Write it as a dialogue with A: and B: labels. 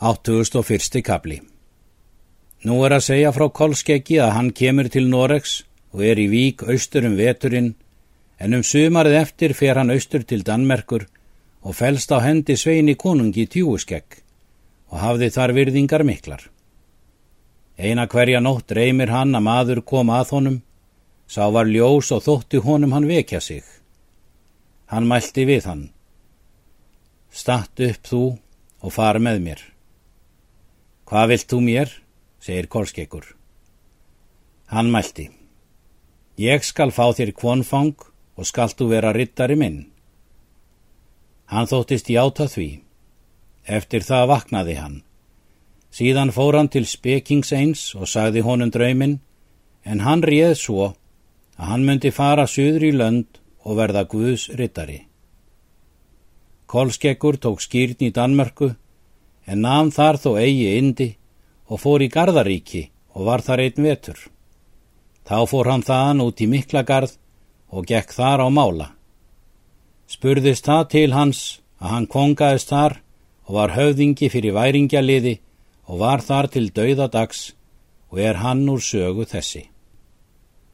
A: 801. kapli Nú er að segja frá Kolskeggi að hann kemur til Noregs og er í vík austur um veturinn, en um sumarið eftir fer hann austur til Danmerkur og fælst á hendi sveini konungi tjúuskegg og hafði þar virðingar miklar. Eina hverja nótt reymir hann að maður kom að honum, sá var ljós og þótti honum hann vekja sig. Hann mælti við hann. Statt upp þú og far með mér. Hvað vilt þú mér? segir Kolskekkur. Hann mælti. Ég skal fá þér kvonfang og skalt þú vera rittari minn. Hann þóttist játa því. Eftir það vaknaði hann. Síðan fór hann til spekings eins og sagði honum drauminn, en hann réð svo að hann myndi fara söður í lönd og verða Guðs rittari. Kolskekkur tók skýrn í Danmörku en namn þar þó eigi indi og fór í Gardaríki og var þar einn vetur. Þá fór hann þaðan út í Miklagarð og gekk þar á mála. Spurðist það til hans að hann kongaðist þar og var höfðingi fyrir væringjaliði og var þar til dauðadags og er hann úr sögu þessi.